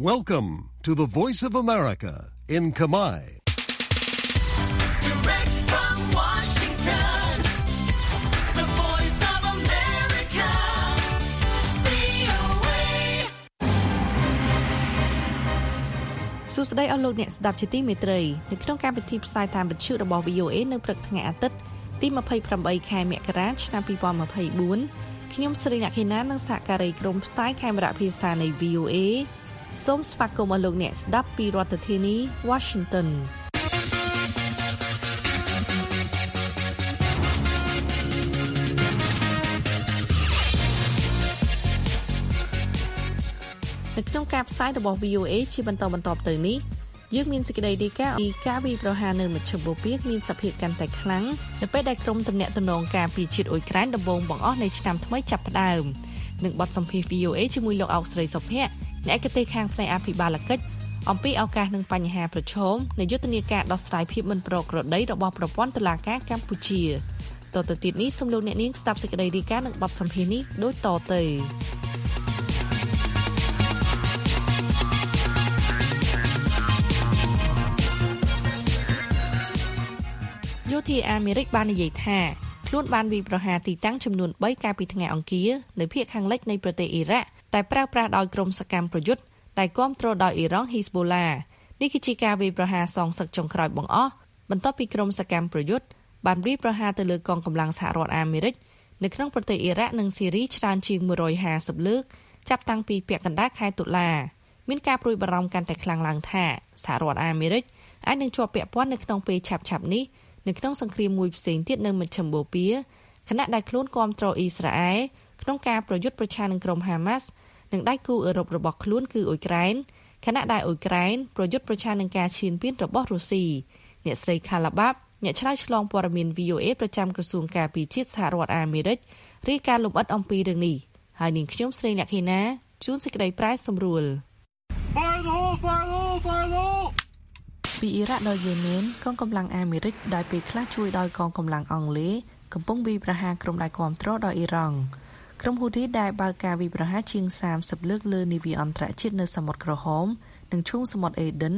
Welcome to the Voice of America in Kamai. Direct from Washington, the voice of America, VOA. សួស្តីអស់លោកអ្នកស្ដាប់ជាទីមេត្រីនៅក្នុងកម្មវិធីផ្សាយតាមវិទ្យុរបស់ VOA នៅព្រឹកថ្ងៃអាទិត្យទី28ខែមករាឆ្នាំ2024ខ្ញុំស្រីអ្នកខេណានិងសហការីក្រុមផ្សាយខេមរៈភាសានៃ VOA សូមស្វាគមន៍អស់លោកអ្នកស្ដាប់ពីរដ្ឋធានី Washington នៅក្នុងការផ្សាយរបស់ VOA ជាបន្តបន្តទៅនេះយើងមានសេចក្តីរាយការណ៍ពីការវាយប្រហារនៅមជ្ឈមបូព៌ាមានសភាពកាន់តែខ្លាំងនៅពេលដែលក្រុមទំនាក់ទំនងការពីជាតិអ៊ុយក្រែនដំបូងបង្អស់នៃឆ្នាំថ្មីចាប់ផ្ដើមនឹងបទសម្ភាសន៍ VOA ជាមួយលោកអោកស្រីសុភ័ក្រ អ្នកឯកទេសខាងផ្នែកអភិបាលកិច្ចអំពីឱកាសនិងបញ្ហាប្រឈមនៃយុទ្ធនាការដោះស្រាយភាពមិនប្រក្រតីរបស់ប្រព័ន្ធតុលាការកម្ពុជាតទៅទៀតនេះសូមលោកអ្នកនាងស្ដាប់សេចក្តីរាយការណ៍និងបទសម្ភាសន៍នេះដូចតទៅយោធាអាមេរិកបាននិយាយថាខ្លួនបានវាយប្រហារទីតាំងចំនួន3កាលពីថ្ងៃអង្គារនៅភូមិខាងលិចនៃប្រទេសអ៊ីរ៉ាក់ តែប្រើប្រាស់ដោយក្រុមសកម្មប្រយុទ្ធដែលគាំទ្រដោយអ៊ីរ៉ង់ហ៊ីស្បូឡានេះគឺជាការវាយប្រហារសងសឹកចុងក្រោយបង្អស់បន្ទាប់ពីក្រុមសកម្មប្រយុទ្ធបានវាយប្រហារទៅលើកងកម្លាំងសហរដ្ឋអាមេរិកនៅក្នុងប្រទេសអ៊ីរ៉ាក់និងស៊ីរីច្រើនជាង150លើកចាប់តាំងពីពាក់កណ្ដាលខែតុលាមានការព្រួយបារម្ភកាន់តែខ្លាំងឡើងថាសហរដ្ឋអាមេរិកអាចនឹងជាប់ពាក់ព័ន្ធនៅក្នុងពេលឆាប់ៗនេះនៅក្នុងសង្គ្រាមមួយផ្សេងទៀតនៅមជ្ឈមបូព៌ាខណៈដែលខ្លួនគាំទ្រអ៊ីស្រាអែល ក្នុងការប្រយុទ្ធប្រឆាំងនឹងក្រុមហាម៉ាស់និងដៃគូអឺរ៉ុបរបស់ខ្លួនគឺអ៊ុយក្រែនខណៈដែលអ៊ុយក្រែនប្រយុទ្ធប្រឆាំងនឹងការឈានពានរបស់រុស្ស៊ីអ្នកស្រីខាឡាបាប់អ្នកឆ្លើយឆ្លងព័ត៌មាន VOA ប្រចាំក្រសួងការពារជាតិសហរដ្ឋអាមេរិករាយការណ៍លម្អិតអំពីរឿងនេះហើយនាងខ្ញុំស្រីអ្នកខេណាជួនសេចក្តីប្រែសម្រួល Fire the hole! Fire the hole! Fire the hole! ពីអ៊ីរ៉ាក់ដល់យេម៉ែនកងកម្លាំងអាមេរិកដែលពេលខ្លះជួយដោយកងកម្លាំងអង់គ្លេសកំពុងវាយប្រហារក្រុមដែលគាំទ្រដល់អ៊ីរ៉ង់ ក្រុមហ៊ូធីដែលបើកការវាយប្រហារជាង30លើកលើនាវាអន្តរជាតិនៅសមុទ្រក្រហមនិងឈូងសមុទ្រអេដិន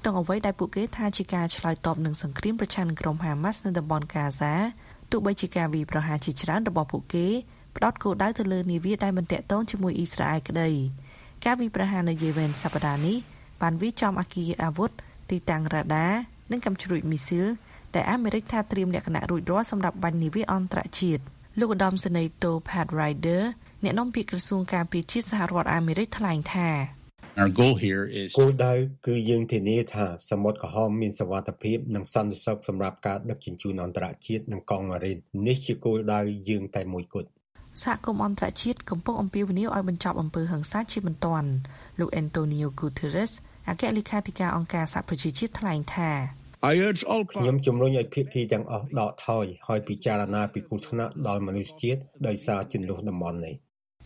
ក្នុងអ្វីដែលពួកគេថាជាការឆ្លើយតបនឹងសង្គ្រាមប្រឆាំងនឹងក្រុមហាម៉ាស់នៅតំបន់កាហ្សាទោះបីជាការវាយប្រហារជាច្រើនរបស់ពួកគេផ្ដោតគោលដៅទៅលើនាវាដែលមិនតាក់ទងជាមួយអ៊ីស្រាអែលក្តីការវាយប្រហារនៅយេម៉ែនសប្តាហ៍នេះបានវាយចំអគារអាវុធទីតាំងរ៉ាដានិងកាំជ្រួចមីស៊ីលដែលអាមេរិកថាត្រៀមលក្ខណៈរួចរាល់សម្រាប់បាញ់នាវាអន្តរជាតិ លោកឧត្តមសេនីយ៍តូ Pat Ryder អ្នកនាំពាក្យក្រសួងការពារជាតិសហរដ្ឋអាមេរិកថ្លែងថា Our goal here is គោលដៅគឺយើងធានាថាសមុទ្រក្រហមមានសវត្ថិភាពនិងសន្តិសុខសម្រាប់ការដឹកជញ្ជូនអន្តរជាតិនិងកងម៉ារីននេះជាគោលដៅយើងតែមួយគត់សហគមន៍អន្តរជាតិកំពុងអំពាវនាវឲ្យបញ្ចប់អំពើហិង្សាជាបន្ទាន់លោក Antonio Guterres អគ្គលេខាធិការអង្គការសហប្រជាជាតិថ្លែងថា I urge all ខ្ញុំ parties ជំរុញឲ្យភាគីទាំងអស់ដកថយហើយពិចារណាពីគ្រោះថ្នាក់ដល់មនុស្សជាតិដោយសារចំនួនតំបន់នេះ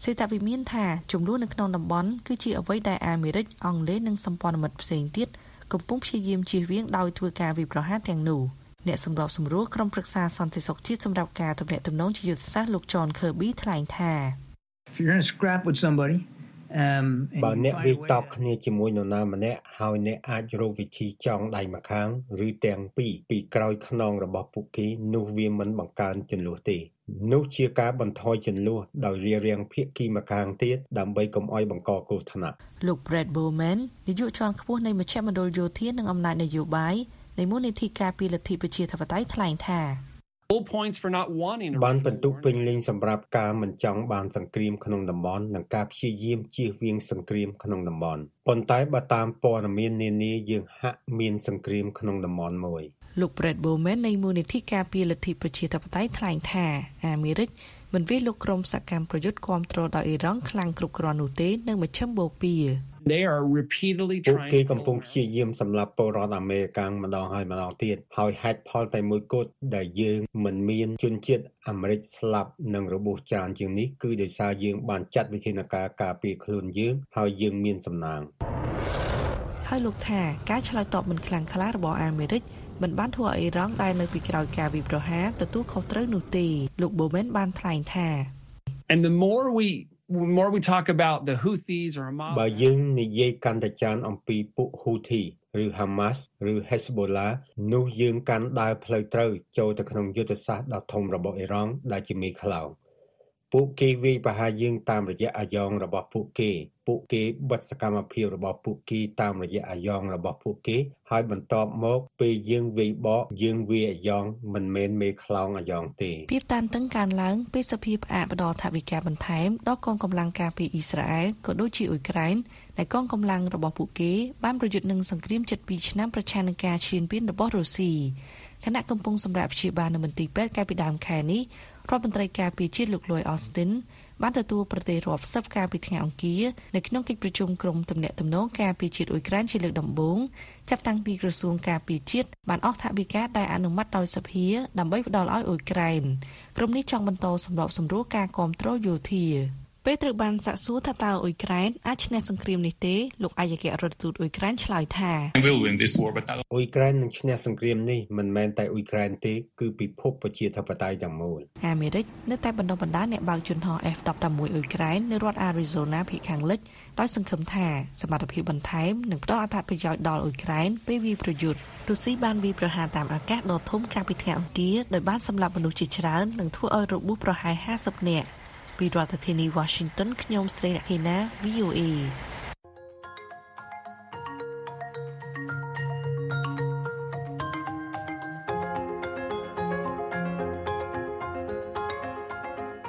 សេតវិមានថាចំនួននៅក្នុងតំបន់គឺជាអ្វីដែលអាមេរិកអង់គ្លេសនិងសម្ព័ន្ធមិត្តផ្សេងទៀតកំពុងព្យាយាមជៀសវាងដោយធ្វើការវិប្រហារទាំងនោះអ្នកសម្របសម្រួលក្រុមប្រឹក្សាសន្តិសុខជាតិសម្រាប់ការទំនាក់ទំនងជាយុទ្ធសាស្ត្រលោក John Kirby ថ្លែងថា if you're going to scrap with somebody um and បើ you អ្នក find វា a way តបគ្នាជាមួយនរណាម្នាក់ហើយអ្នកអាចរកវិធីចងដៃម្ខាង ឬទាំងពីរពីក្រោយខ្នងរបស់ពួកគេនោះវាមិនបង្កើនចំនួនទេនោះជាការបន្ថយចំនួនដោយរារាំងភាគីម្ខាងទៀតដើម្បីកុំឲ្យបង្កគ្រោះថ្នាក់លោក Brad Bowman នាយកជាន់ខ្ពស់នៃមជ្ឈមណ្ឌលយោធានិងអំណាចនយោបាយនៃមូលនិធិការពីលទ្ធិប្រជាធិបតេយ្យថ្លែងថា Full points for not wanting a បានបន្ទុកពេញលេញសម្រាប់ការមិនចង់បានសង្គ្រាមក្នុងតំបន់និងការព្យាយាមជៀសវាងសង្គ្រាមក្នុងតំបន់ប៉ុន្តែបើតាមព័ត៌មាននានាយើងហាក់មានសង្គ្រាមក្នុងតំបន់មួយលោក Brad Bowman នៃមូលនិធិការពីលទ្ធិប្រជាធិបតេយ្យថ្លែងថាអាមេរិកមិនវាយលោកក្រុមសកម្មប្រយុទ្ធគាំទ្រដោយអ៊ីរ៉ង់ខ្លាំងគ្រប់គ្រាន់នោះទេនៅមជ្ឈមបូព៌ា They are repeatedly ពួក trying គេ to កំពុងព្យាយាមសម្លាប់ពលរដ្ឋអាមេរិកម្ដងហើយម្ដងទៀតហើយហេតុផលតែមួយគត់ដែលយើងមិនមានជនជាតិអាមេរិកស្លាប់និងរបួសច្រើនជាងនេះគឺដោយសារយើងបានចាត់វិធានការការពារខ្លួនយើងហើយយើងមានសំណាងហើយលោកថាការឆ្លើយតបមិនខ្លាំងក្លារបស់អាមេរិកមិនបានធ្វើឲ្យអ៊ីរ៉ង់ដែលនៅពីក្រោយការវិប្រហារទទួលខុសត្រូវនោះទេលោកបូមែនបានថ្លែងថា And the more we the more we talk about the Houthis or Hamas, បើយើងនិយាយកាន់តែច្រើនអំពីពួក Houthi ឬ Hamas ឬ Hezbollah នោះយើងកាន់ដើរផ្លូវត្រូវចូលទៅក្នុងយុទ្ធសាស្ត្រដ៏ធំរបស់អ៊ីរ៉ង់ដែលជាមេខ្លោង ពួកគេវាយប្រហារយើងតាមរយៈអាយ៉ងរបស់ពួកគេ ពួកគេបិទសកម្មភាពរបស់ពួកគេតាមរយៈអាយ៉ងរបស់ពួកគេ ហើយបន្ទាប់មកពេលយើងវាយបកយើងវាយអាយ៉ងមិនមែនមេខ្លោងអាយ៉ងទេភាពតានតឹងកើនឡើងពេលសភាផ្អាកផ្ដល់ថវិកាបន្ថែមដល់កងកម្លាំងការពារអ៊ីស្រាអែលក៏ដូចជាអ៊ុយក្រែនដែលកងកម្លាំងរបស់ពួកគេបានប្រយុទ្ធនឹងសង្គ្រាមជិត2ឆ្នាំប្រឆាំងនឹងការឈានពានរបស់រុស្ស៊ីខណៈកំពុងសម្រាប់ព្យាបាលនៅមន្ទីរពេទ្យកាលពីដើមខែនេះ រដ្ឋមន្ត្រីការពារជាតិលោក Lloyd Austin បានទទួលប្រទេសរាប់សិបកាលពីថ្ងៃអង្គារនៅក្នុងកិច្ចប្រជុំក្រុមទំនាក់ទំនងការពារជាតិអ៊ុយក្រែនជាលើកដំបូងចាប់តាំងពីក្រសួងការពារជាតិបានអស់ថវិកាដែលអនុម័តដោយសភាដើម្បីផ្ដល់ឲ្យអ៊ុយក្រែនក្រុមនេះចង់បន្តសម្របសម្រួលការគ្រប់គ្រងយោធា ពេលត្រូវបានសាកសួរថាតើអ៊ុយក្រែនអាចឈ្នះសង្គ្រាមនេះទេលោកអាយគ្គរដ្ឋទូតអ៊ុយក្រែនឆ្លើយថា We will win this war, but not អ៊ុយក្រែននឹងឈ្នះសង្គ្រាមនេះមិនមែនតែអ៊ុយក្រែនទេគឺពិភពប្រជាធិបតេយ្យទាំងមូលអាមេរិកនៅតែបណ្ដុះបណ្ដាលអ្នកបើកយន្តហោះ F-16 អ៊ុយក្រែននៅរដ្ឋ Arizona ភាគខាងលិចដោយសង្ឃឹមថាសមត្ថភាពបន្ថែមនឹងផ្ដល់អត្ថប្រយោជន៍ដល់អ៊ុយក្រែនពេលវាយប្រយុទ្ធរុស្ស៊ីបានវាយប្រហារតាមអាកាសដ៏ធំកាលពីថ្ងៃអង្គារដោយបានសម្លាប់មនុស្សជាច្រើននិងធ្វើឲ្យរបួសប្រហែល50នាក់ ពីរដ្ឋធានី Washington ខ្ញុំស្រីរកេណា VOA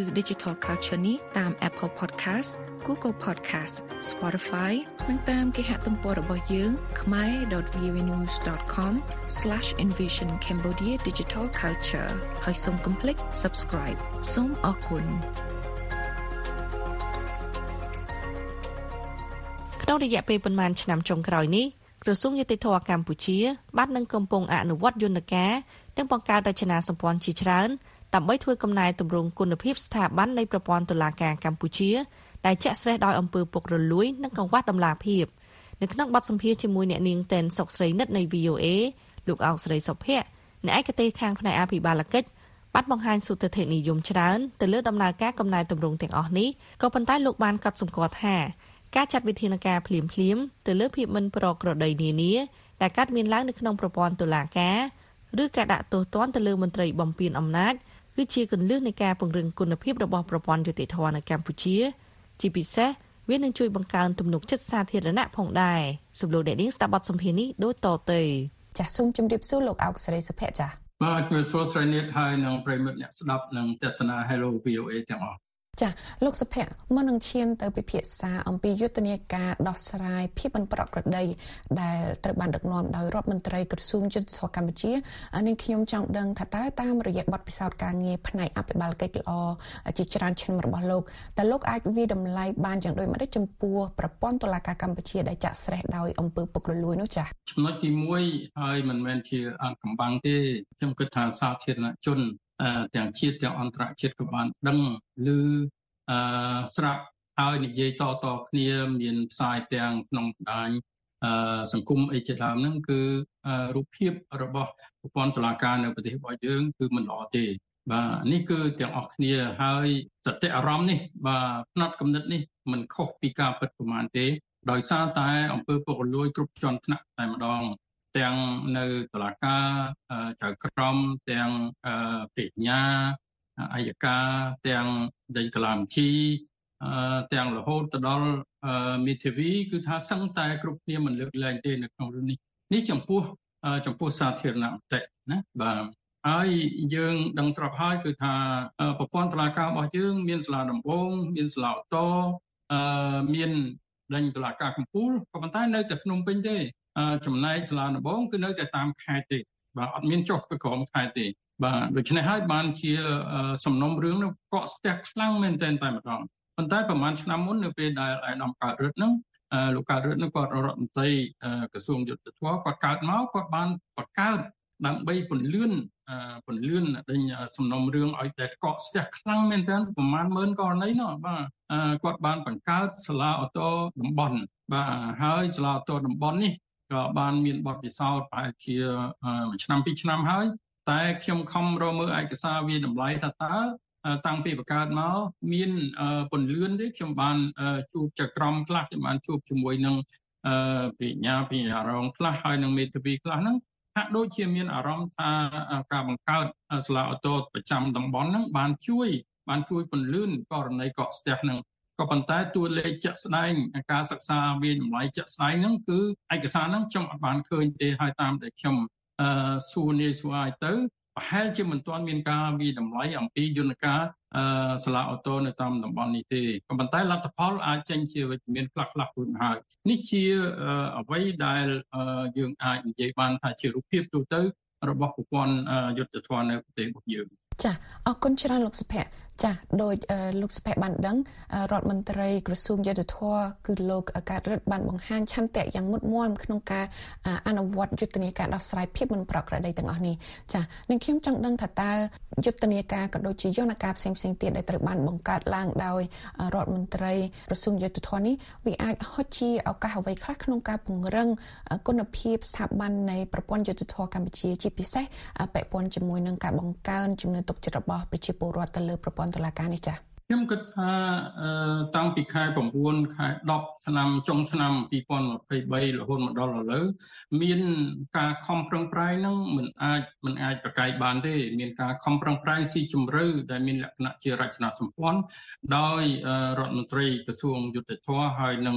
ឬ Digital Culture នេះតាម Apple Podcast Google Podcast Spotify និងតាមគេហទំព័ររបស់យើង khmer.vnews.com/envision Cambodia Digital Culture ហើយសូមកុំភ្លេច subscribe សូមអរគុណក្នុងរយៈពេលប្រមាណឆ្នាំចុងក្រោយនេះក្រសួងយុតិធធកម្ពុជា បាននឹងកំពុងអនុវត្តយន្តការនិងបង្កើតរចនាសម្ព័ន្ធជាច្រើន ដើម្បីធ្វើកំណែទម្រង់គុណភាពស្ថាប័ននៃប្រព័ន្ធតុលាការកម្ពុជា ដែលចាក់ស្រេះដោយអំពើពុករលួយ និងកង្វះតម្លាភាពនៅក្នុងបទសម្ភាសន៍ជាមួយអ្នកនាងតែនសុកស្រីនិតនៃ VOA លោកអោកស្រីសុភ័ក្រអ្នកឯកទេសខាងផ្នែកអភិបាលកិច្ចបានបង្ហាញសុទធិនិយមច្រើនទៅលើដំណើរការកំណែទម្រង់ទាំងអស់នេះក៏ប៉ុន្តែលោកបានកត់សម្គាល់ថាការចាត់វិធានការភ្លាមភ្លាមទៅលើភាពមិនប្រក្រតីនានាដែលកើតមានឡើងនៅក្នុងប្រព័ន្ធតុលាការឬការដាក់ទោសទណ្ឌទៅលើមន្ត្រីបំពានអំណាច គឺជាគន្លឹះនៃការពង្រឹងគុណភាពរបស់ប្រព័ន្ធយុតិធធម៌នៅកម្ពុជា ជាពិសេសវានឹងជួយបង្កើនទំនុកចិត្តសាធារណៈផងដែរសំឡេងអ្នកនាងស្ដាប់បទសម្ភាសន៍នេះដូចតទៅចាសសូមជម្រាបសួរលោកអោកសេរីសុភ័ក្រចាសបាទជំរាបសួរស្រីនិតហើយនឹងប្រិមិត្តអ្នកស្ដាប់និងទស្សនា Hello VOA ទាំងអស់ ចាសលោកសុភ័ក្រមុននឹងឈានទៅពិភាក្សាអំពីយុទ្ធនាការដោះស្រាយភាពមិនប្រក្រតីដែលត្រូវបានដឹកនាំដោយរដ្ឋមន្ត្រីក្រសួងយុទ្ធសាស្ត្រកម្ពុជានេះខ្ញុំចង់ដឹងថាតើតាមរយៈបទពិសោធន៍ការងារផ្នែកអភិបាលកិច្ចល្អជាច្រើនឆ្នាំរបស់លោកតើលោកអាចវិតម្លៃបានយ៉ាងដូចម្តេចចំពោះប្រព័ន្ធតុលាការកម្ពុជាដែលចាក់ស្រេះដោយអំពើពុករលួយនោះចាសចំណុចទី1ហើយមិនមែនជាអង្កំបាំងទេខ្ញុំគិតថាសាធារណជនអឺ ទាំងជាតិទាំងអន្តរជាតិក៏បានដឹងឬអឺស្រាប់ហើយនិយាយតតគ្នាមានផ្សាយទាំងក្នុងបណ្ដាញអឺសង្គមអីជាដើមហ្នឹងគឺអឺរូបភាពរបស់ប្រព័ន្ធតុលាការនៅប្រទេសរបស់យើងគឺមិនល្អទេបាទនេះគឺទាំងអស់គ្នាហើយសតិអារម្មណ៍នេះបាទផ្នែកកំណត់នេះមិនខុសពីការពិតប្រមាណទេដោយសារតែអង្គើពុករលួយគ្រប់ជាន់ថ្នាក់តែម្ដង ទាំងនៅតុលាការចៅក្រមទាំងបញ្ញាអัยការទាំងដេញកលាមជីទាំងរហូតទៅដល់មេធាវីគឺថាសឹងតែគ្រប់គ្នាមិនលើកលែងទេនៅក្នុងរឿងនេះនេះចំពោះចំពោះសាធារណមតិណាបាទហើយយើងដឹងស្រាប់ហើយគឺថាប្រព័ន្ធតុលាការរបស់យើង មានសាលាដំបងមានសាលាឧទ្ធរអឺមាន ដេញតុលាការកំពូលក៏ប៉ុន្តែនៅតែភ្នំពេញទេចំណែកសាលាដំបងគឺនៅតែតាមខេត្តទេបាទអត់មានចុះទៅក្រោមខេត្តទេបាទដូច្នេះហើយបានជាសំណុំរឿងនោះកក់ស្ទះខ្លាំងមែនទែនតែម្ដងប៉ុន្តែប្រហែលឆ្នាំមុននៅពេលដែលអាយដាមកើតរឹតហ្នឹងលោកកើតរឹតហ្នឹងគាត់រដ្ឋមន្ត្រីក្រសួងយុទ្ធភ័ពគាត់កើតមកគាត់បានបង្កើតដើម្បីពន្លឿន ពន្លឿនដេញសំណុំរឿងឲ្យតែកកស្ទះខ្លាំងមែនទែនប្រហែលម៉ឺនករណីនោះបាទគាត់បានបង្កើតសាលាអូតូតំបន់បាទហើយសាលាអូតូតំបន់នេះក៏បានមានបទពិសោធន៍ប្រហែលជាមួយឆ្នាំពីរឆ្នាំហើយតែខ្ញុំខំរកមើលឯកសារវាតម្លៃថាតើតាំងពីបង្កើតមកមានពន្លឿនទេខ្ញុំបានជួបចក្រមខ្លះខ្ញុំបានជួបជាមួយនឹងបញ្ញាបញ្ញារងខ្លះហើយនឹងមេធាវីខ្លះហ្នឹង ហាក់ដូចជាមានអារម្មណ៍ថាការបង្កើតសាលាអូតូប្រចាំតំបន់ហ្នឹងបានជួយបានជួយពន្លឿនករណីកកស្ទះហ្នឹងក៏ប៉ុន្តែតួលេខជាក់ស្ដែងការសិក្សាវាតម្លៃជាក់ស្ដែងហ្នឹងគឺឯកសារហ្នឹងខ្ញុំអត់បានឃើញទេហើយតាមដែលខ្ញុំអឺសួរនាយសួរឲ្យទៅ ប្រហែលជាមិនទាន់មានការវិតម្លៃអំពីយន្តការអឺសាលាអូតូនៅតាមតំបន់នេះទេក៏ប៉ុន្តែលទ្ធផលអាចចេញជាវិជ្ជមានខ្លះខ្លះខ្លួនហើយនេះជាអ្វីដែលយើងអាចនិយាយបានថាជារូបភាពទូទៅរបស់ប្រព័ន្ធយុទ្ធធម៌នៅប្រទេសរបស់យើងចាអរគុណច្រើនលោកសុភ័ក្រចាដោយលោកសុភ័ក្របានដឹងរដ្ឋមន្ត្រីក្រសួងយុទ្ធភ័ពគឺលោកកើតរិទ្ធបានបង្ហាញឆន្ទៈយ៉ាងមុតមមក្នុងការអនុវត្តយុទ្ធនាការដោះស្រាយភាពមិនប្រក្រតីទាំងអស់នេះចានឹងខ្ញុំចង់ដឹងថាតើយុទ្ធនាការក៏ដូចជាយន្តការផ្សេងផ្សេងទៀតដែលត្រូវបានបង្កើតឡើងដោយរដ្ឋមន្ត្រីក្រសួងយុទ្ធភ័ពនេះវាអាចហុចជាឱកាសអ្វីខ្លះក្នុងការពង្រឹងគុណភាពស្ថាប័ននៃប្រព័ន្ធយុទ្ធភ័ពកម្ពុជាជាពិសេសពាក់ព័ន្ធជាមួយនឹងការបង្កើនជំនឿទុកចិត្តរបស់ប្រជាពលរដ្ឋទៅលើប្រព័ន្ធតុលាការនេះចា៎ខ្ញុំគិតថាតាំងពីខែ9ខែ10ឆ្នាំចុងឆ្នាំ2023រហូតមកដល់ឥឡូវមានការខំប្រឹងប្រែងនឹងមិនអាចមិនអាចប្រកែកបានទេ មានការខំប្រឹងប្រែងស៊ីជម្រៅដែលមានលក្ខណៈជារចនាសម្ព័ន្ធដោយរដ្ឋមន្ត្រីក្រសួងយុទ្ធភ័ពហើយនិង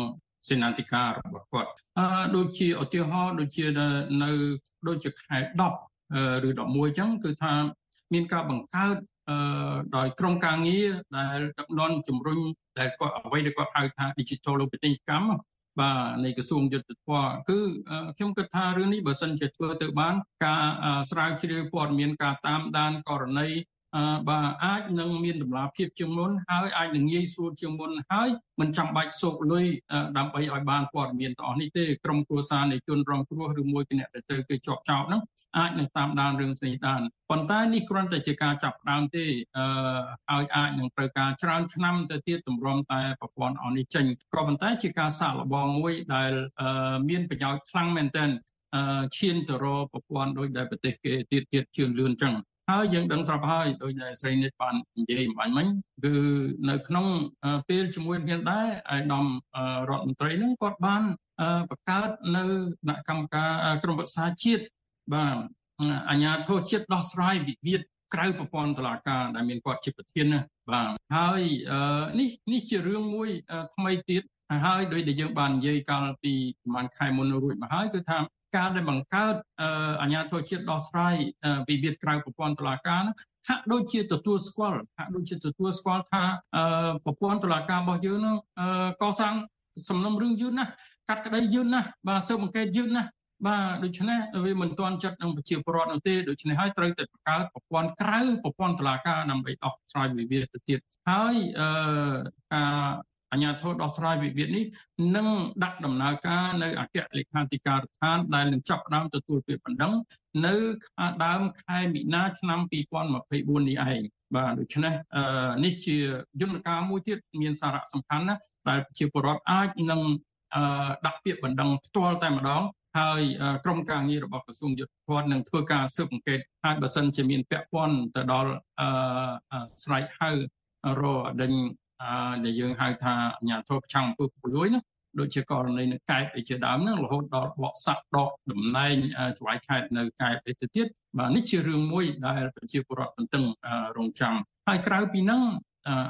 សេនាធិការរបស់គាត់អឺដូចជាឧទាហរណ៍ដូចជានៅដូចជាខែ10ឬ11អញ្ចឹងគឺថាមានការបង្កើតអឺ ដោយក្រមការងារដែលដឹកនាំជំរុញដែលគាត់អ្វីដែលគាត់ហៅថា digital លោកពាណិជ្ជកម្មបាទនៃក្រសួងយុទ្ធភ័ពគឺខ្ញុំគិតថារឿងនេះបើសិនជាធ្វើទៅបាន ការស្រាវជ្រាវព័ត៌មានការតាមដានករណី បាទអាចនឹងមានតម្លាភាពជាងមុនហើយអាចនឹងងាយស្រួលជាងមុនហើយមិនចាំបាច់សោកលុយដើម្បីឲ្យបានព័ត៌មានទាំងអស់នេះទេក្រុមគ្រួសារនៃជនរងគ្រោះឬមួយគណៈដែលទៅគេជាប់ចោតហ្នឹងអាចនឹងតាមដានរឿងស្នេះបានប៉ុន្តែនេះគ្រាន់តែជាការចាប់ផ្ដើមទេអឺឲ្យអាចនឹងត្រូវការច្រើនឆ្នាំទៅទៀតទម្រាំតែប្រព័ន្ធអននេះចេញក៏ប៉ុន្តែជាការសាកល្បងមួយដែលមានប្រយោជន៍ខ្លាំងមែនទែនឈានទៅរកប្រព័ន្ធដូចដែលប្រទេសគេទៀតទៀតជឿនលឿនចឹង ហើយយើងដឹងស្រាប់ហើយដោយដែលស្រីនេះបាននិយាយអំបញ្ញមិញគឺនៅក្នុងពេលជាមួយគ្នាដែរអាយដាមរដ្ឋមន្ត្រីនឹងគាត់បានបង្កើតនៅគណៈកម្មការក្រមប្រឹក្សាជាតិបាទអាជ្ញាធរជាតិដោះស្រាយវិវាទក្រៅប្រព័ន្ធតុលាការដែលមានគាត់ជាប្រធានណាបាទហើយនេះនេះជារឿងមួយថ្មីទៀតហើយដោយដែលយើងបាននិយាយកាលពីប្រហែលខែមុនរួចមកហើយគឺថា ការដែលបង្កើតអាជ្ញាធរជាតិដោះស្រាយវិវាទក្រៅប្រព័ន្ធតុលាការហាក់ដូចជាទទួលស្គាល់ហាក់ដូចជាទទួលស្គាល់ថាប្រព័ន្ធតុលាការរបស់យើងនឹងកសាងសំណុំរឿងយឺតណាស់កាត់ក្តីយឺតណាស់បាទស៊ើបអង្កេតយឺតណាស់បាទដូច្នេះវាមិនទាន់ចិត្តនឹងប្រជាពលរដ្ឋនោះទេដូច្នេះហើយត្រូវតែបង្កើតប្រព័ន្ធក្រៅប្រព័ន្ធតុលាការដើម្បីដោះស្រាយវិវាទទៅទៀតហើយអឺការ អញ្ញាធិដោះស្រាយវិវាទនេះនឹងដាក់ដំណើរការនៅអគ្គលេខាធិការដ្ឋានដែលនឹងចាប់ផ្ដើមទទួលពាក្យបណ្ដឹងនៅដើមខែមីនាឆ្នាំ2024នេះឯងបាទដូច្នេះនេះជាយន្តការមួយទៀតមានសារៈសំខាន់ណាស់ដែលប្រជាពលរដ្ឋអាចនឹងដាក់ពាក្យបណ្ដឹងផ្ទាល់តែម្ដងហើយក្រមការងាររបស់ក្រសួងយុទ្ធភ័ពនឹងធ្វើការស៊ើបអង្កេតហើយបើសិនជាមានពាក់ព័ន្ធទៅដល់ស្រែកហៅរដេញ ដែលយើងហៅថាអាញាធរប្រឆាំងអំពើពុករលួយណាដូចជាករណីនៅកែបឯជាដើមហ្នឹងរហូតដល់បកសាក់ដកតំណែងច្បាយខេត្តនៅកែបឯទៅទៀតបាទនេះជារឿងមួយដែលប្រជាពលរដ្ឋទន្ទឹងរង់ចាំហើយក្រៅពីហ្នឹង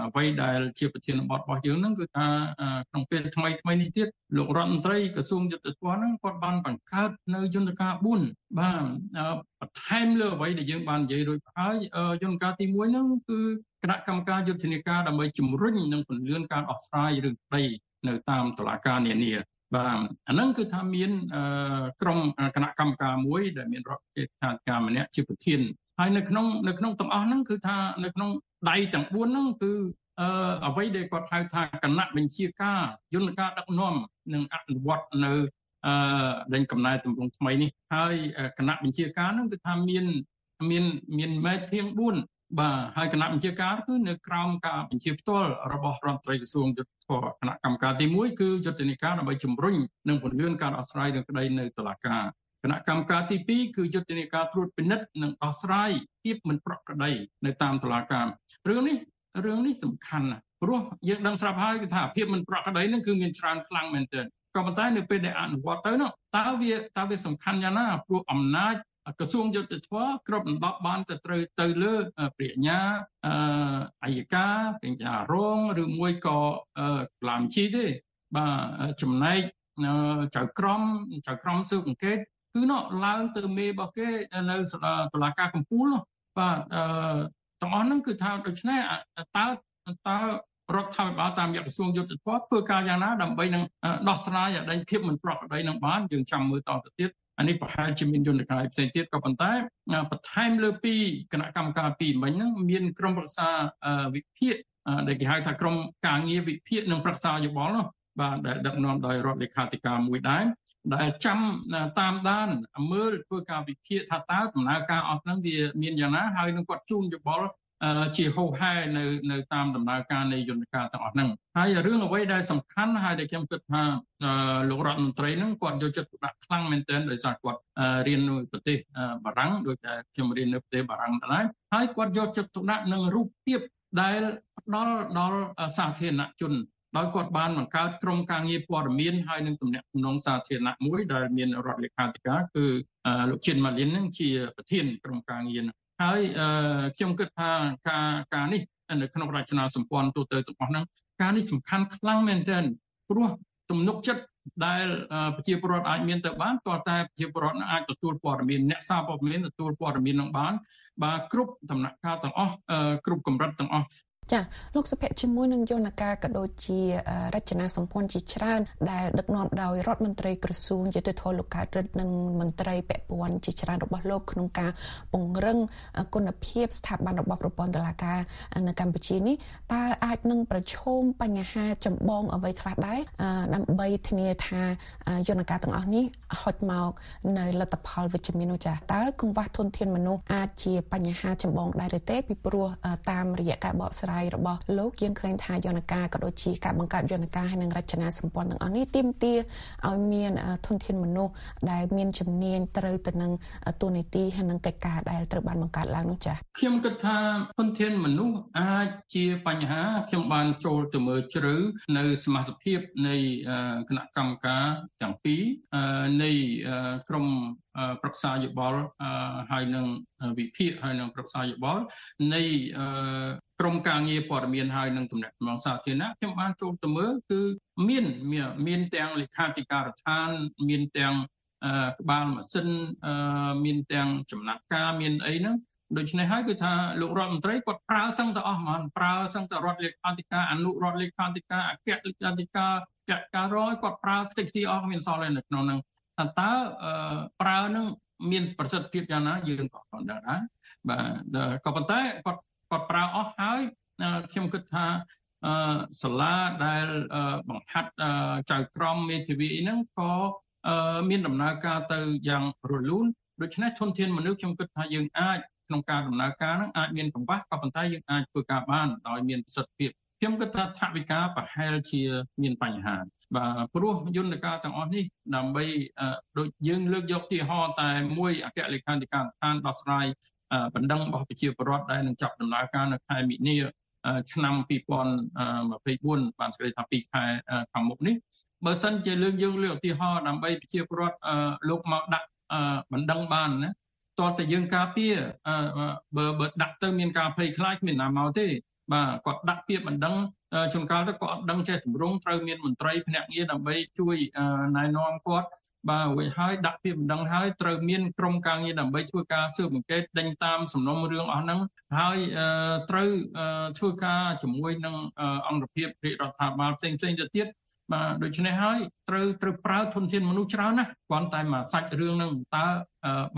អ្វីដែលជាប្រធានបទរបស់យើងហ្នឹងគឺថាក្នុងពេលថ្មីថ្មីនេះទៀតលោករដ្ឋមន្ត្រីក្រសួងយុទ្ធភ័ពហ្នឹងគាត់បានបង្កើតនៅយន្តការ4បាទបន្ថែមលើអ្វីដែលយើងបាននិយាយរួចហើយយន្តការទី1ហ្នឹងគឺគណៈកម្មការយុទ្ធនាការដើម្បីជំរុញនិងពន្លឿនការដោះស្រាយរឿងដីនៅតាមតុលាការនានាបាទអាហ្នឹងគឺថាមានក្រុមគណៈកម្មការមួយដែលមានរដ្ឋាភិបាលម្នាក់ជាប្រធាន ហើយនៅក្នុងនៅក្នុងទាំងអស់ហ្នឹងគឺថានៅក្នុងដៃទាំង4ហ្នឹងគឺអឺអ្វីដែលគាត់ហៅថាគណៈបញ្ជាការយន្តការដឹកនាំនិងអនុវត្តនៅអឺដេញកំណែតម្រង់ថ្មីនេះហើយគណៈបញ្ជាការហ្នឹងគឺថាមានមានមានមេធាង4បាទហើយគណៈបញ្ជាការគឺនៅក្រោមការបញ្ជាផ្ទាល់របស់រដ្ឋមន្ត្រីក្រសួងយុទ្ធភ័ពគណៈកម្មការទី1គឺយុទ្ធនាការដើម្បីជំរុញនិងពង្រឹងការដោះស្រាយរឿងក្តីនៅតុលាការគ ណៈកម្មការទី2គឺយុទ្ធនាការត្រួតពិនិត្យនិងដោះស្រាយភាពមិនប្រក្រតីនៅតាមតុលាការរឿងនេះរឿងនេះសំខាន់ណាស់ព្រោះយើងដឹងស្រាប់ហើយគឺថាភាពមិនប្រក្រតីនឹងគឺមានច្រើនខ្លាំងមែនទែនក៏ប៉ុន្តែនៅពេលដែលអនុវត្តទៅនោះតើវាតើវាសំខាន់យ៉ាងណាព្រោះអំណាចក្រសួងយុទ្ធភ័ពគ្រប់ដណ្ដប់បានទៅត្រូវទៅលើប្រាជ្ញាអយកាប្រាជ្ញារងឬមួយក៏ក្លាមជីទេបាទចំណែកចៅក្រមចៅក្រមស៊ើបអង្កេត គឺនោះឡើងទៅមេរបស់គេនៅតុលាការកំពូលនោះបាទអឺទាំងអស់ហ្នឹងគឺថាដូច្នេះតើតើរដ្ឋាភិបាលតាមយក្រសួងយុទ្ធភ័ពធ្វើការយ៉ាងណាដើម្បីនឹងដោះស្រាយឲ្យដែងភាពមិនប្រក្រតីនឹងបានយើងចាំមើលតទៅទៀតអានេះប្រហែលជាមានយន្តការផ្សេងទៀតក៏ប៉ុន្តែបន្ថែមលើពីគណៈកម្មការពីមិញហ្នឹងមានក្រុមប្រឹក្សាវិភាគដែលគេហៅថាក្រុមការងារវិភាគនិងប្រឹក្សាយោបល់នោះបាទដែលដឹកនាំដោយរដ្ឋលេខាធិការមួយដែរ ដែលចាំតាមដានមើលធ្វើការវិភាគថាតើដំណើរការអស់ហ្នឹងវាមានយ៉ាងណាហើយនឹងគាត់ជូនយោបល់ជាហោហែនៅនៅតាមដំណើរការនៃយន្តការទាំងអស់ហ្នឹងហើយរឿងអ្វីដែលសំខាន់ហើយដែលខ្ញុំគិតថាលោករដ្ឋមន្ត្រីហ្នឹងគាត់យកចិត្តទុកដាក់ខ្លាំងមែនទែនដោយសារគាត់រៀននៅប្រទេសបារាំងដូចតែខ្ញុំរៀននៅប្រទេសបារាំងដែរហើយគាត់យកចិត្តទុកដាក់នឹងរូបភាពដែលផ្ដល់ដល់សាធារណជន ដោយគាត់បានបង្កើតក្រុមការងារព័ត៌មានហើយនឹងទំនាក់ទំនងសាធារណៈមួយដែលមានរដ្ឋលេខាធិការគឺលោកជិនម៉ាលីននឹងជាប្រធានក្រុមការងារហើយខ្ញុំគិតថាការការនេះនៅក្នុងរចនាសម្ព័ន្ធទូទៅទាំងអស់ហ្នឹងការនេះសំខាន់ខ្លាំងមែនទែនព្រោះទំនុកចិត្តដែលប្រជាពលរដ្ឋអាចមានទៅបានក៏តែប្រជាពលរដ្ឋអាចទទួលព័ត៌មានអ្នកសារព័ត៌មានទទួលព័ត៌មាននឹងបានបាទគ្រប់ដំណាក់កាលទាំងអស់គ្រប់កម្រិតទាំងអស់ ចាលោកសុភ័ក្រជាមួយនឹងយន្តការក៏ដូចជារចនាសម្ព័ន្ធជាច្រើនដែលដឹកនាំដោយរដ្ឋមន្ត្រីក្រសួងយុតិធម៌លោកកើតរិទ្ធនិងមន្ត្រីពាក់ព័ន្ធជាច្រើនរបស់លោកក្នុងការពង្រឹងគុណភាពស្ថាប័នរបស់ប្រព័ន្ធតុលាការនៅកម្ពុជានេះតើអាចនឹងប្រឈមបញ្ហាចម្បងអ្វីខ្លះដែរដើម្បីធានាថាយន្តការទាំងអស់នេះហុចមកនៅលទ្ធផលវិជ្ជមាននោះចាតើកង្វះធនធានមនុស្សអាចជាបញ្ហាចម្បងដែរឬទេពីព្រោះតាមរយៈការបកស្រាយយរបស់លោកយើងឃើញថាយន្តការក៏ដូចជាការបង្កើតយន្តការហើយនឹងរចនាសម្ព័ន្ធទាំងអស់នេះទាមទារឲ្យមានធនធានមនុស្សដែលមានជំនាញត្រូវទៅនឹងទូនីតិហើយនឹងកិច្ចការដែលត្រូវបានបង្កើតឡើងនោះចា៎ខ្ញុំគិតថាធនធានមនុស្សអាចជាបញ្ហាខ្ញុំបានចូលទៅមើលជ្រៅនៅសមាជិកភាពនៃគណៈកម្មការទាំងពីរនៃក្រម ប្រឹក្សាយោបល់ហើយនឹងវិភាគហើយនឹងប្រឹក្សាយោបល់នៃក្រមការងារព័ត៌មានហើយនឹងទំនាក់ទំនងសាធារណៈខ្ញុំបានចូលទៅមើលគឺមានមានទាំងលេខាធិការដ្ឋានមានទាំងក្បាលម៉ាស៊ីនមានទាំងចំណាត់ការមានអីហ្នឹងដូច្នេះហើយគឺថាលោករដ្ឋមន្ត្រីគាត់ប្រើសឹងទៅអស់ហ្មងប្រើសឹងទៅរដ្ឋលេខាធិការអនុរដ្ឋលេខាធិការអគ្គលេខាធិការចក្រការរយគាត់ប្រើខ្ទេចខ្ទីអស់មានសល់នៅក្នុងហ្នឹងថា តើប្រើនឹងមានប្រសិទ្ធភាពយ៉ាងណាយើងក៏មិនដឹងដែរបាទក៏ប៉ុន្តែគាត់គាត់ប្រើអស់ហើយខ្ញុំគិតថាសាលាដែលបង្ហាត់ចៅក្រមមេធាវីហ្នឹងក៏មានដំណើរការទៅយ៉ាងរលូនដូច្នេះធនធានមនុស្សខ្ញុំគិតថាយើងអាចក្នុងការដំណើរការហ្នឹងអាចមានកង្វះក៏ប៉ុន្តែយើងអាចធ្វើការបានដោយមានប្រសិទ្ធភាពខ្ញុំគិតថាថវិកាប្រហែលជាមានបញ្ហា បាទព្រោះយន្តការទាំងអស់នេះដើម្បីដូចយើងលើកយកទីហោតែមួយអគ្គលេខាធិការដ្ឋានដោះស្រាយបណ្ដឹងរបស់ប្រជាពលរដ្ឋដែលនឹងចាប់ដំណើរការនៅខែមិនិនាឆ្នាំ2024បានស្គាល់ថា2ខែខាងមុខនេះបើសិនជាលើកយើងលើកឧទាហរណ៍ដើម្បីប្រជាពលរដ្ឋលោកមកដាក់បណ្ដឹងបានណាតើតើយើងការពារបើបើដាក់ទៅមានការភ័យខ្លាចគ្មានណាមកទេ បាទគាត់ដាក់ពាក្យបណ្ដឹងជួនកាលទៅគាត់អត់ដឹងចេះទម្រង់ត្រូវមានមន្ត្រីភ្នាក់ងារដើម្បីជួយណែនាំគាត់បាទរួចហើយដាក់ពាក្យបណ្ដឹងហើយត្រូវមានក្រុមការងារដើម្បីធ្វើការស៊ើបអង្កេតដេញតាមសំណុំរឿងអស់ហ្នឹងហើយត្រូវធ្វើការជាមួយនឹងអង្គភាពរាជរដ្ឋាភិបាលផ្សេងៗទៅទៀតបាទដូច្នេះហើយត្រូវត្រូវប្រើធនធានមនុស្សច្រើនណាស់គ្រាន់តែមកសាច់រឿងហ្នឹងតើ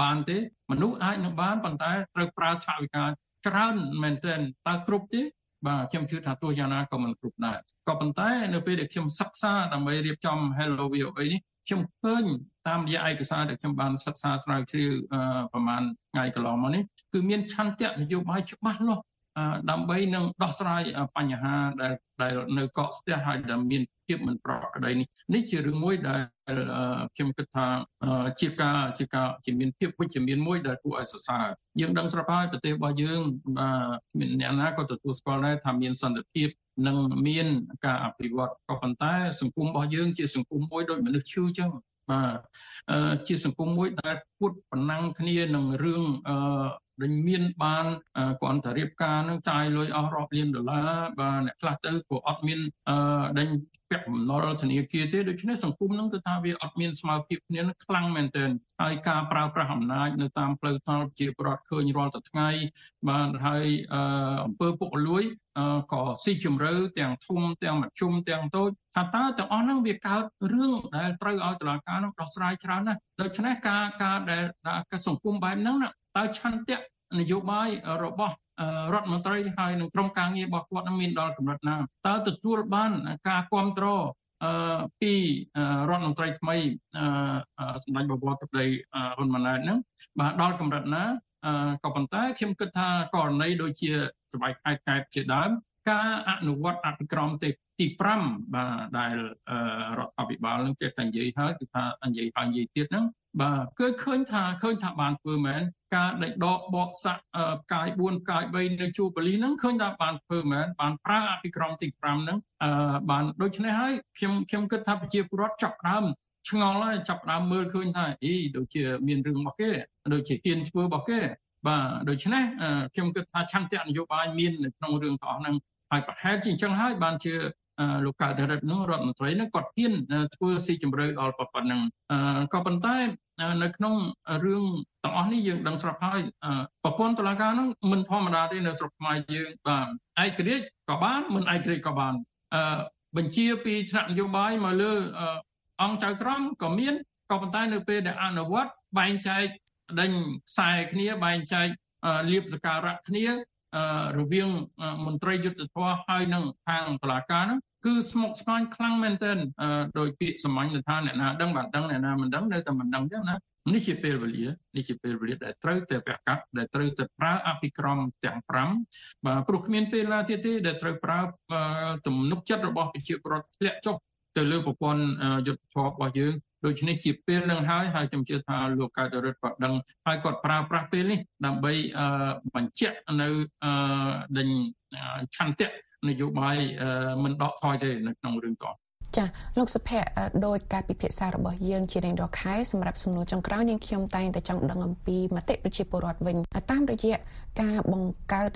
បានទេ មនុស្សអាចនឹងបានប៉ុន្តែត្រូវប្រើថវិកាច្រើនមែនទែនតើគ្រប់ទេ បាទខ្ញុំជឿថាទោះយ៉ាងណាក៏មិនគ្រប់ដែរក៏ប៉ុន្តែនៅពេលដែលខ្ញុំសិក្សាដើម្បីរៀបចំ Hello VOA នេះខ្ញុំឃើញតាមរយៈឯកសារដែលខ្ញុំបានសិក្សាស្រាវជ្រាវប្រហែលថ្ងៃកន្លងមកនេះគឺមានឆន្ទៈនយោបាយច្បាស់លាស់ ដើម្បីនឹងដោះស្រាយបញ្ហាដែលដែលនៅកកស្ទះហើយដែលមានភាពមិនប្រក្រតីនេះនេះជារឿងមួយដែលខ្ញុំគិតថាជាការជាការជាមានភាពវិជ្ជមានមួយដែលគួរឲ្យសរសើរយើងដឹងស្រាប់ហើយប្រទេសរបស់យើងមានអ្នកណាក៏ទទួលស្គាល់ដែរថាមានសន្តិភាពនិងមានការអភិវឌ្ឍក៏ប៉ុន្តែ សង្គមរបស់យើងជាសង្គមមួយដូចមនុស្សឈឺចឹងបាទជាសង្គមមួយដែលពួតប្រណាំងគ្នានឹងរឿងអឺ ដែលមានបានគ្រាន់តែរៀបការនឹងចាយលុយអស់រាប់លានដុល្លារបាទអ្នកខ្លះទៅក៏អត់មានដេញពាក់បំណុលធនាគារទេដូច្នេះសង្គមនឹងគឺថាវាអត់មានស្មារតីគ្នានឹងខ្លាំងមែនទែនហើយការប្រើប្រាស់អំណាចនៅតាមផ្លូវថ្នល់ជាប្រវត្តិឃើញរាល់តែថ្ងៃបាទហើយអង្គើពុករលួយក៏ស៊ីជម្រៅទាំងធំទាំងមធ្យមទាំងតូចថាតើទាំងអស់ហ្នឹងវាកើតរឿងដែលត្រូវឲ្យតុលាការនោះដោះស្រាយច្រើនណាស់ដូច្នេះការការដែលសង្គមបែបហ្នឹង តើឆន្ទៈនយោបាយរបស់រដ្ឋមន្ត្រីហើយនឹងក្រុមការងាររបស់គាត់មានដល់កម្រិតណាតើទទួលបានការគ្រប់គ្រងពីរដ្ឋមន្ត្រីថ្មីសម្ដេចបវរទឹកដីហ៊ុនម៉ាណែតហ្នឹងបាទដល់កម្រិតណាក៏ប៉ុន្តែខ្ញុំគិតថាករណីដូចជាសបាយខែកែបជាដើមការអនុវត្តអភិក្រមទេទី5បាទដែលរដ្ឋអភិបាលនឹងចេះតែនិយាយហើយគឺថានិយាយហើយនិយាយទៀតហ្នឹង បាទគឺឃើញថាឃើញថាបានធ្វើមែនការដេញដកបកសាក់ផ្កាយ4ផ្កាយ3នៅជួរបលិសហ្នឹងឃើញថាបានធ្វើមែនបានប្រើអភិក្រមទី5ហ្នឹងអឺបានដូច្នេះហើយខ្ញុំខ្ញុំគិតថាប្រជាពលរដ្ឋចាប់ដើមឆ្ងល់ហើយចាប់ដើមមើលឃើញថាអីដូចជាមានរឿងរបស់គេដូចជាហ៊ានធ្វើរបស់គេបាទដូច្នេះខ្ញុំគិតថាឆន្ទៈនយោបាយមាននៅក្នុងរឿងទាំងអស់ហ្នឹងហើយប្រហែលជាអញ្ចឹងហើយបានជា លោកកៅដរិតនោះរដ្ឋមន្ត្រីនោះគាត់ហ៊ានធ្វើស៊ីជម្រៅដល់ប៉ុណ្ណឹងក៏ប៉ុន្តែនៅក្នុងរឿងទាំងអស់នេះយើងដឹងស្រាប់ហើយប្រព័ន្ធតុលាការនោះមិនធម្មតាទេនៅស្រុកខ្មែរយើងបាទឯករាជ្យក៏បានមិនឯករាជ្យក៏បានបញ្ជាពីថ្នាក់នយោបាយមកលើអង្គចៅក្រមក៏មានក៏ប៉ុន្តែនៅពេលដែលអនុវត្តបែងចែកដេញខ្សែគ្នាបែងចែកលៀបសការៈគ្នារវាងមន្ត្រីយុទ្ធភ័ពហើយនឹងខាងតុលាការហ្នឹង គឺស្មុគស្មាញខ្លាំងមែនទែនដោយពាក្យសម្ាញ់ថាអ្នកណាដឹងបានដឹងអ្នកណាមិនដឹងនៅតែមិនដឹងទេណានេះជាពេលវេលានេះជាពេលវេលាដែលត្រូវតែប្រកាសដែលត្រូវតែប្រើអភិក្រមទាំង5បាទព្រោះគ្មានពេលណាទៀតទេដែលត្រូវប្រើទំនុកចិត្តរបស់ប្រជាពលរដ្ឋធ្លាក់ចុះទៅលើប្រព័ន្ធយុទ្ធភ័ពរបស់យើងដូច្នេះជាពេលនឹងហើយហើយខ្ញុំជឿថាលោកកៅតរិទ្ធក៏ដឹងហើយគាត់ប្រើប្រាស់ពេលនេះដើម្បីបញ្ជាក់នៅដេញឆន្ទៈ នយោបាយមិនដកថយទេនៅក្នុងរឿងត ចាលោកសុភ័ក្រដោយការពិភាក្សារបស់យើងជារៀងរាល់ខែសម្រាប់សំណួរចុងក្រោយនាងខ្ញុំតែងតែចង់ដឹងអំពីមតិប្រជាពលរដ្ឋវិញតាមរយៈការបង្កើត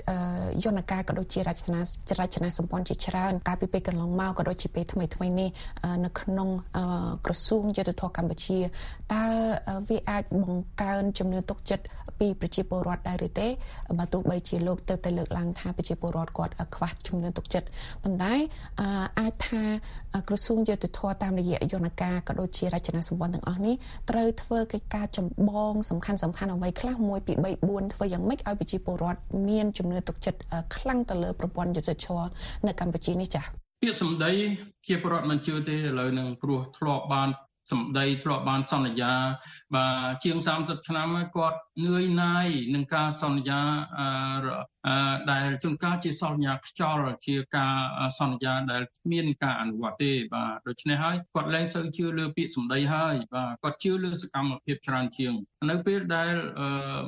យន្តការក៏ដូចជារចនារចនាសម្ព័ន្ធជាច្រើនកាលពីពេលកន្លងមកក៏ដូចជាពេលថ្មីថ្មីនេះនៅក្នុងក្រសួងយុទ្ធភ័ពកម្ពុជាតើវាអាចបង្កើនជំនឿទុកចិត្តពីប្រជាពលរដ្ឋដែរឬទេបើទោះបីជាលោកទៅតែលើកឡើងថាប្រជាពលរដ្ឋគាត់ខ្វះជំនឿទុកចិត្តប៉ុន្តែអាចថាក្រសួងយុទ្ធភ័ពតាមរយៈយន្តការក៏ដូចជារចនាសម្ព័ន្ធទាំងអស់នេះត្រូវធ្វើកិច្ចការចម្បងសំខាន់សំខាន់អ្វីខ្លះ1 2 3 4ធ្វើយ៉ាងម៉េចឲ្យប្រជាពលរដ្ឋមានជំនឿទុកចិត្តខ្លាំងទៅលើប្រព័ន្ធយុទ្ធភ័ពនៅកម្ពុជានេះចា៎ពាក្យសម្ដីជាពលរដ្ឋមិនជឿទេឥឡូវនឹងគ្រោះធ្លាប់បានសម្ដីធ្លាប់បានសន្យាបាទជាង30ឆ្នាំហើយគាត់នឿយណាយនឹងការសន្យាដែលជួនកាលជាសន្យាខ្យល់ជាការសន្យាដែលគ្មានការអនុវត្តទេបាទដូច្នេះហើយគាត់លែងសូវជឿលើពាក្យសម្ដីហើយបាទគាត់ជឿលើសកម្មភាពច្រើនជាង នៅពេលដែល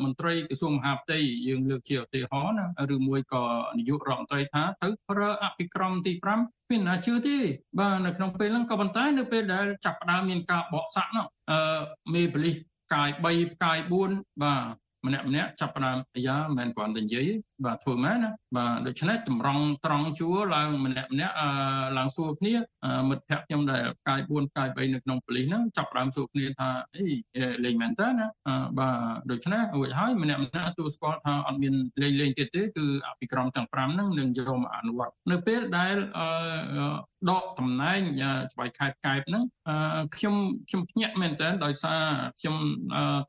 មន្ត្រីក្រសួងមហាផ្ទៃយើងលើកជាឧទាហរណ៍ណាឬមួយក៏នាយករដ្ឋមន្ត្រីថាទៅប្រើអភិក្រមទី5មានណាជឿទេបាទនៅក្នុងពេលហ្នឹងក៏ប៉ុន្តែនៅពេលដែលចាប់ផ្ដើមមានការបកសាក់នោះអឺមេបលិស ផ្កាយ3ផ្កាយ4បាទ ម្នាក់ម្នាក់ចាប់ផ្ដើមអាយ៉ាមិនមែនគ្រាន់តែនិយាយទេបាទធ្វើមែនណាបាទដូច្នេះតម្រង់ត្រង់ជួរឡើងម្នាក់ម្នាក់អឺឡើងសួរគ្នាអឺមិត្តភក្តិខ្ញុំដែលកាយ4កាយ3នៅក្នុងប៉ូលីសហ្នឹងចាប់ផ្ដើមសួរគ្នាថាអីលេងមែនតើណាអឺបាទដូច្នេះរួចហើយម្នាក់ម្នាក់ទូស្គាល់ថាអត់មានលេងលេងទៀតទេគឺអភិក្រមទាំង5ហ្នឹងនឹងយកមកអនុវត្តនៅពេលដែលអឺដកតំណែងស្បែកខេត្តកែបហ្នឹងខ្ញុំខ្ញុំភ្ញាក់មែនតើដោយសារខ្ញុំ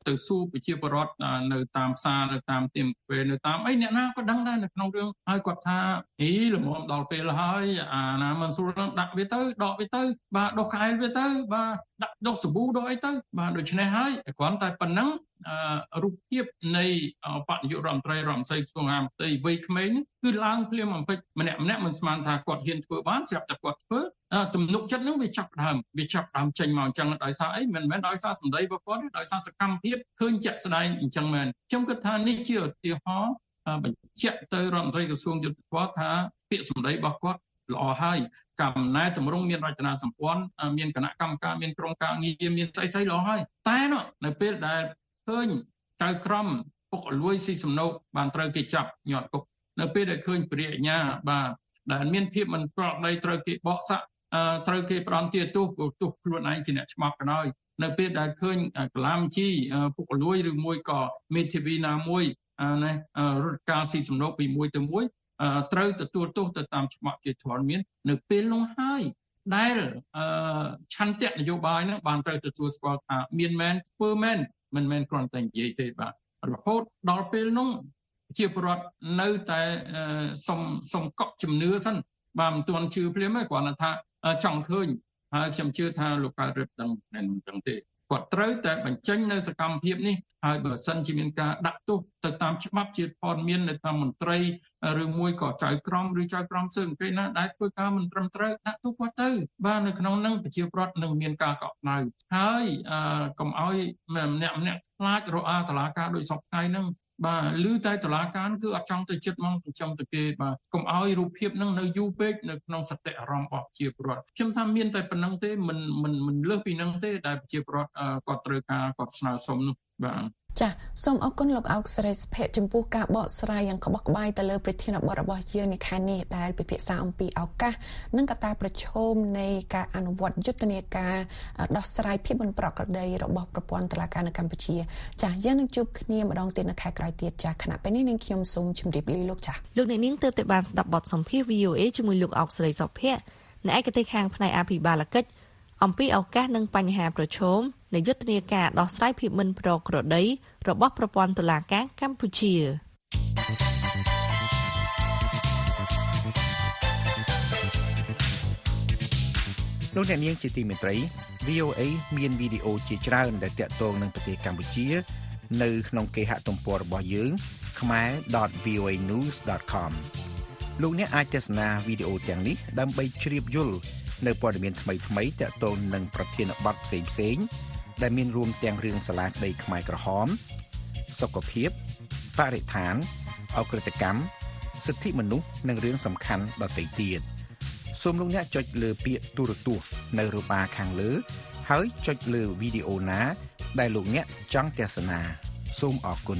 ទៅសួរប្រជាពលរដ្ឋនៅតាមផ្សារនៅតាមទីមពេលនៅតាមអីអ្នកណាក៏ដឹងដែរនៅក្នុងរឿងហើយគាត់ថាអីល្មមដល់ពេលហើយអាណាមិនស្រួលនឹងដាក់វាទៅដកវាទៅបាទដុសកែលវាទៅបាទ ដាក់ដុសសាប៊ូដុសអីទៅបាទដូច្នេះហើយគ្រាន់តែប៉ុណ្ណឹងរូបភាពនៃបដិយុរដ្ឋមន្ត្រីរដ្ឋមន្ត្រីក្រសួងអាមត្រីវ័យក្មេងគឺឡើងភ្លាមអំពេចម្នាក់ម្នាក់មិនស្មានថាគាត់ហ៊ានធ្វើបានស្រាប់តែគាត់ធ្វើទំនុកចិត្តនឹងវាចាប់ដើមវាចាប់ដើមចេញមកអញ្ចឹងដោយសារអីមិនមែនដោយសារសម្ដីរបស់គាត់ទេដោយសារសកម្មភាពឃើញជាក់ស្ដែងអញ្ចឹងមែនខ្ញុំគិតថានេះជាឧទាហរណ៍បញ្ជាក់ទៅរដ្ឋមន្ត្រីក្រសួងយុទ្ធភ័ពថាពាក្យសម្ដីរបស់គាត់ ល្អហើយកំណែតម្រង់មានរចនាសម្ព័ន្ធមានគណៈកម្មការមានក្រុមការងារមានស្អីស្អីល្អហើយតែនៅពេលដែលឃើញចៅក្រមពុកអលួយស៊ីសំណោកបានត្រូវគេចាប់ញាត់គុកនៅពេលដែលឃើញព្រះអញ្ញាបាទដែលមានភាពមិនប្រក្រតីត្រូវគេបកសាក់ត្រូវគេផ្ដន់ទាទោសទោសខ្លួនឯងជាអ្នកច្បាប់ក៏ដោយនៅពេលដែលឃើញកលាមជីពុកអលួយឬមួយក៏មេធាវីណាមួយណារដ្ឋការស៊ីសំណោកពីមួយទៅមួយ ត្រូវទទួលទោសទៅតាមច្បាប់ជាធរមាន នៅពេលនោះហើយដែលឆន្ទៈនយោបាយហ្នឹងបានត្រូវទទួលស្គាល់ថាមានមែនធ្វើមែនមិនមែនគ្រាន់តែនិយាយទេបាទរហូតដល់ពេលនោះជាប្រវត្តិនៅតែសុំសុំកក់ជំនឿសិនបាទមិនទាន់ជឿភ្លាមទេគ្រាន់តែថាចង់ឃើញហើយខ្ញុំជឿថាលោកកើតរឹបដឹងមិនដឹងទេ គាត់ត្រូវតែបញ្ចេញនៅសកម្មភាពនេះហើយបើសិនជាមានការដាក់ទោសទៅតាមច្បាប់ជាព័ត៌មាននៅតាមមន្ត្រីឬមួយក៏ចៅក្រមឬចៅក្រមសើអង្គេណាដែលធ្វើការមិនត្រឹមត្រូវដាក់ទោសគាត់ទៅបាទនៅក្នុងនឹងប្រជាប្រដ្ឋនឹងមានការកក់ក្ដៅហើយកុំឲ្យម្នាក់ម្នាក់ខ្លាចរអាតឡាការដោយសពថ្ងៃហ្នឹង បាទឬតែតឡាការគឺអត់ចង់ទៅចិត្តមកចិញ្ចឹមទៅគេបាទកុំឲ្យរូបភាពនឹងនៅយូរពេកនៅក្នុងសតិអារម្មណ៍របស់ប្រជាពលរដ្ឋខ្ញុំថាមានតែប៉ុណ្្នឹងទេមិនមិនមិនលើសពីនឹងទេដែលប្រជាពលរដ្ឋគាត់ត្រូវការគាត់ស្នើសុំនោះបាទ ចាសសូមអរគុណលោកអោកស្រីសុភ័ក្រចំពោះការបកស្រាយយ៉ាងក្បោះក្បាយទៅលើប្រធានបទរបស់យើងនៅខែនេះដែលពិភាក្សាអំពីឱកាសនិងកត្តាប្រឈមនៃការអនុវត្តយុទ្ធនាការដោះស្រាយភាពមិនប្រក្រតីរបស់ប្រព័ន្ធតុលាការនៅកម្ពុជា ចាសយើងនឹងជួបគ្នាម្ដងទៀតនៅខែក្រោយទៀតចាសគណៈពេលនេះនឹងខ្ញុំសូមជម្រាបលាលោកចាសលោកអ្នកនាងទើបតែបានស្ដាប់បទសម្ភាសន៍ VOA ជាមួយលោកអោកស្រីសុភ័ក្រនៅឯកទេសខាងផ្នែកអភិបាលកិច្ច អំពីឱកាសនិងបញ្ហាប្រឈមនៃយុទ្ធនាការដោះស្រាយភាពមិនប្រក្រតីរបស់ប្រព័ន្ធតុលាការកម្ពុជាលោកអ្នកនាងជាទីមេត្រី VOA មានវីដេអូជាច្រើនដែលតាក់ទងនឹងប្រទេសកម្ពុជា នៅក្នុងគេហទំព័ររបស់យើង khmer.voanews.com លោកអ្នកអាចទស្សនាវីដេអូទាំងនេះដើម្បីជ្រាបយល់ នៅព័ត៌មានថ្មីៗតាក់ទងនឹងប្រធានបទផ្សេងៗដែលមានរួមទាំងរឿងសាលាដីខ្មែរក្រហមសុខភាពបរិស្ថានអក្រិតកម្មសិទ្ធិមនុស្សនិងរឿងសំខាន់ដទៃទៀតសូមលោកអ្នកចុចលើពាក្យទូរទស្សន៍នៅរបាខាងលើ ហើយចុចលើវីដេអូណា ដែលលោកអ្នកចង់ទស្សនា សូមអរគុណ